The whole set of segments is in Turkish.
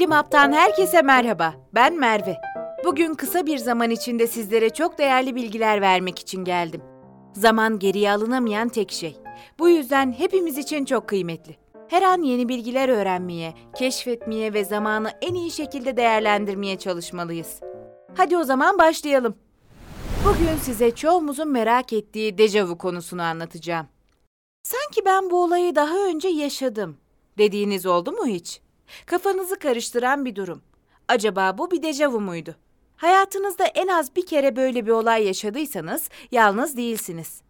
Bilim Hap'tan herkese merhaba. Ben Merve. Bugün kısa bir zaman içinde sizlere çok değerli bilgiler vermek için geldim. Zaman geriye alınamayan tek şey. Bu yüzden hepimiz için çok kıymetli. Her an yeni bilgiler öğrenmeye, keşfetmeye ve zamanı en iyi şekilde değerlendirmeye çalışmalıyız. Hadi o zaman başlayalım. Bugün size çoğumuzun merak ettiği dejavu konusunu anlatacağım. Sanki ben bu olayı daha önce yaşadım dediğiniz oldu mu hiç? Kafanızı karıştıran bir durum. Acaba bu bir dejavu muydu? Hayatınızda en az bir kere böyle bir olay yaşadıysanız yalnız değilsiniz.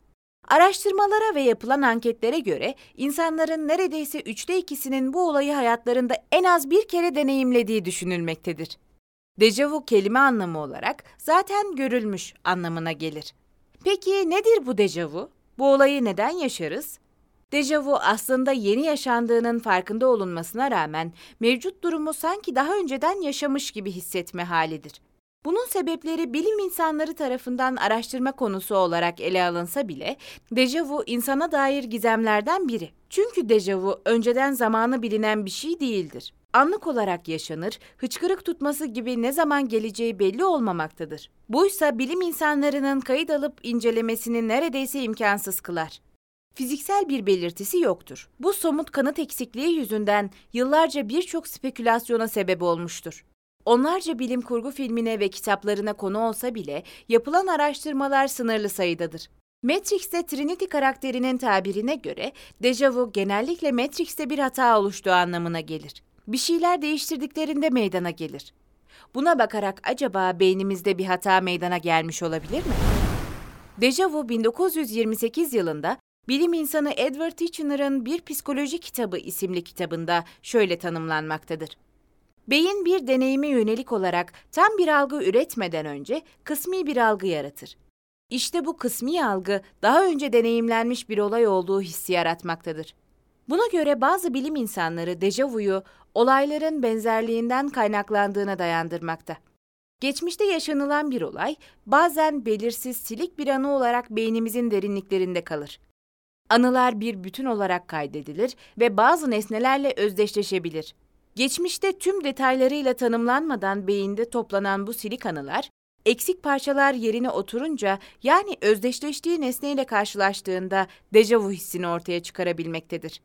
Araştırmalara ve yapılan anketlere göre insanların neredeyse üçte ikisinin bu olayı hayatlarında en az bir kere deneyimlediği düşünülmektedir. Dejavu kelime anlamı olarak zaten görülmüş anlamına gelir. Peki nedir bu dejavu? Bu olayı neden yaşarız? Dejavu aslında yeni yaşandığının farkında olunmasına rağmen mevcut durumu sanki daha önceden yaşamış gibi hissetme halidir. Bunun sebepleri bilim insanları tarafından araştırma konusu olarak ele alınsa bile dejavu insana dair gizemlerden biri. Çünkü dejavu önceden zamanı bilinen bir şey değildir. Anlık olarak yaşanır, hıçkırık tutması gibi ne zaman geleceği belli olmamaktadır. Buysa bilim insanlarının kayıt alıp incelemesini neredeyse imkansız kılar fiziksel bir belirtisi yoktur. Bu somut kanıt eksikliği yüzünden yıllarca birçok spekülasyona sebep olmuştur. Onlarca bilim kurgu filmine ve kitaplarına konu olsa bile yapılan araştırmalar sınırlı sayıdadır. Matrix'te Trinity karakterinin tabirine göre dejavu genellikle Matrix'te bir hata oluştuğu anlamına gelir. Bir şeyler değiştirdiklerinde meydana gelir. Buna bakarak acaba beynimizde bir hata meydana gelmiş olabilir mi? Dejavu 1928 yılında Bilim insanı Edward Titchener'ın Bir Psikoloji Kitabı isimli kitabında şöyle tanımlanmaktadır. Beyin bir deneyime yönelik olarak tam bir algı üretmeden önce kısmi bir algı yaratır. İşte bu kısmi algı daha önce deneyimlenmiş bir olay olduğu hissi yaratmaktadır. Buna göre bazı bilim insanları dejavuyu olayların benzerliğinden kaynaklandığına dayandırmakta. Geçmişte yaşanılan bir olay bazen belirsiz silik bir anı olarak beynimizin derinliklerinde kalır. Anılar bir bütün olarak kaydedilir ve bazı nesnelerle özdeşleşebilir. Geçmişte tüm detaylarıyla tanımlanmadan beyinde toplanan bu silik anılar, eksik parçalar yerine oturunca yani özdeşleştiği nesneyle karşılaştığında dejavu hissini ortaya çıkarabilmektedir.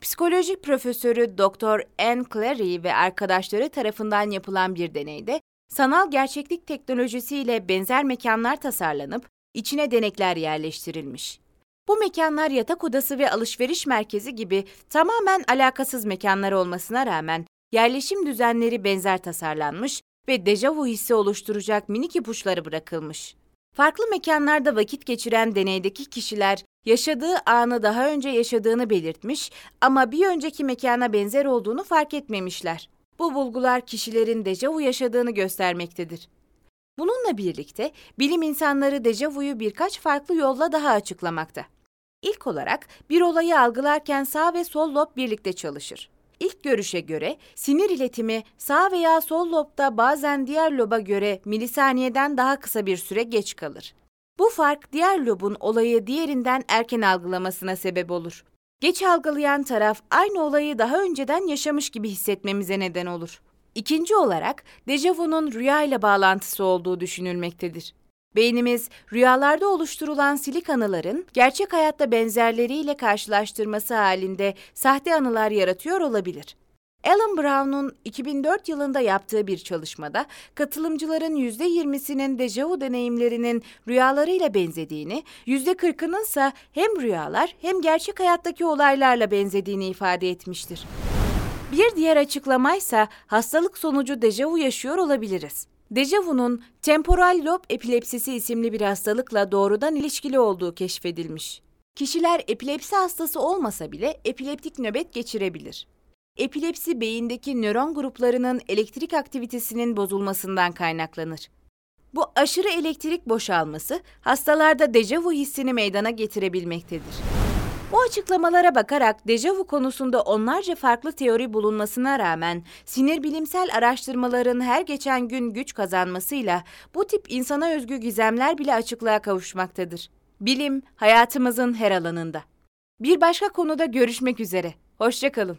Psikoloji profesörü Dr. Anne Clary ve arkadaşları tarafından yapılan bir deneyde sanal gerçeklik teknolojisiyle benzer mekanlar tasarlanıp içine denekler yerleştirilmiş. Bu mekanlar yatak odası ve alışveriş merkezi gibi tamamen alakasız mekanlar olmasına rağmen yerleşim düzenleri benzer tasarlanmış ve dejavu hissi oluşturacak minik ipuçları bırakılmış. Farklı mekanlarda vakit geçiren deneydeki kişiler yaşadığı anı daha önce yaşadığını belirtmiş ama bir önceki mekana benzer olduğunu fark etmemişler. Bu bulgular kişilerin dejavu yaşadığını göstermektedir. Bununla birlikte bilim insanları dejavuyu birkaç farklı yolla daha açıklamakta. İlk olarak bir olayı algılarken sağ ve sol lob birlikte çalışır. İlk görüşe göre sinir iletimi sağ veya sol lobda bazen diğer loba göre milisaniyeden daha kısa bir süre geç kalır. Bu fark diğer lobun olayı diğerinden erken algılamasına sebep olur. Geç algılayan taraf aynı olayı daha önceden yaşamış gibi hissetmemize neden olur. İkinci olarak dejavunun rüya ile bağlantısı olduğu düşünülmektedir. Beynimiz rüyalarda oluşturulan silik anıların gerçek hayatta benzerleriyle karşılaştırması halinde sahte anılar yaratıyor olabilir. Alan Brown'un 2004 yılında yaptığı bir çalışmada katılımcıların %20'sinin dejavu deneyimlerinin rüyalarıyla benzediğini, %40'ının ise hem rüyalar hem gerçek hayattaki olaylarla benzediğini ifade etmiştir. Bir diğer açıklamaysa hastalık sonucu dejavu yaşıyor olabiliriz. Dejavu'nun temporal lob epilepsisi isimli bir hastalıkla doğrudan ilişkili olduğu keşfedilmiş. Kişiler epilepsi hastası olmasa bile epileptik nöbet geçirebilir. Epilepsi beyindeki nöron gruplarının elektrik aktivitesinin bozulmasından kaynaklanır. Bu aşırı elektrik boşalması hastalarda dejavu hissini meydana getirebilmektedir. Bu açıklamalara bakarak dejavu konusunda onlarca farklı teori bulunmasına rağmen sinir bilimsel araştırmaların her geçen gün güç kazanmasıyla bu tip insana özgü gizemler bile açıklığa kavuşmaktadır. Bilim hayatımızın her alanında. Bir başka konuda görüşmek üzere. Hoşçakalın.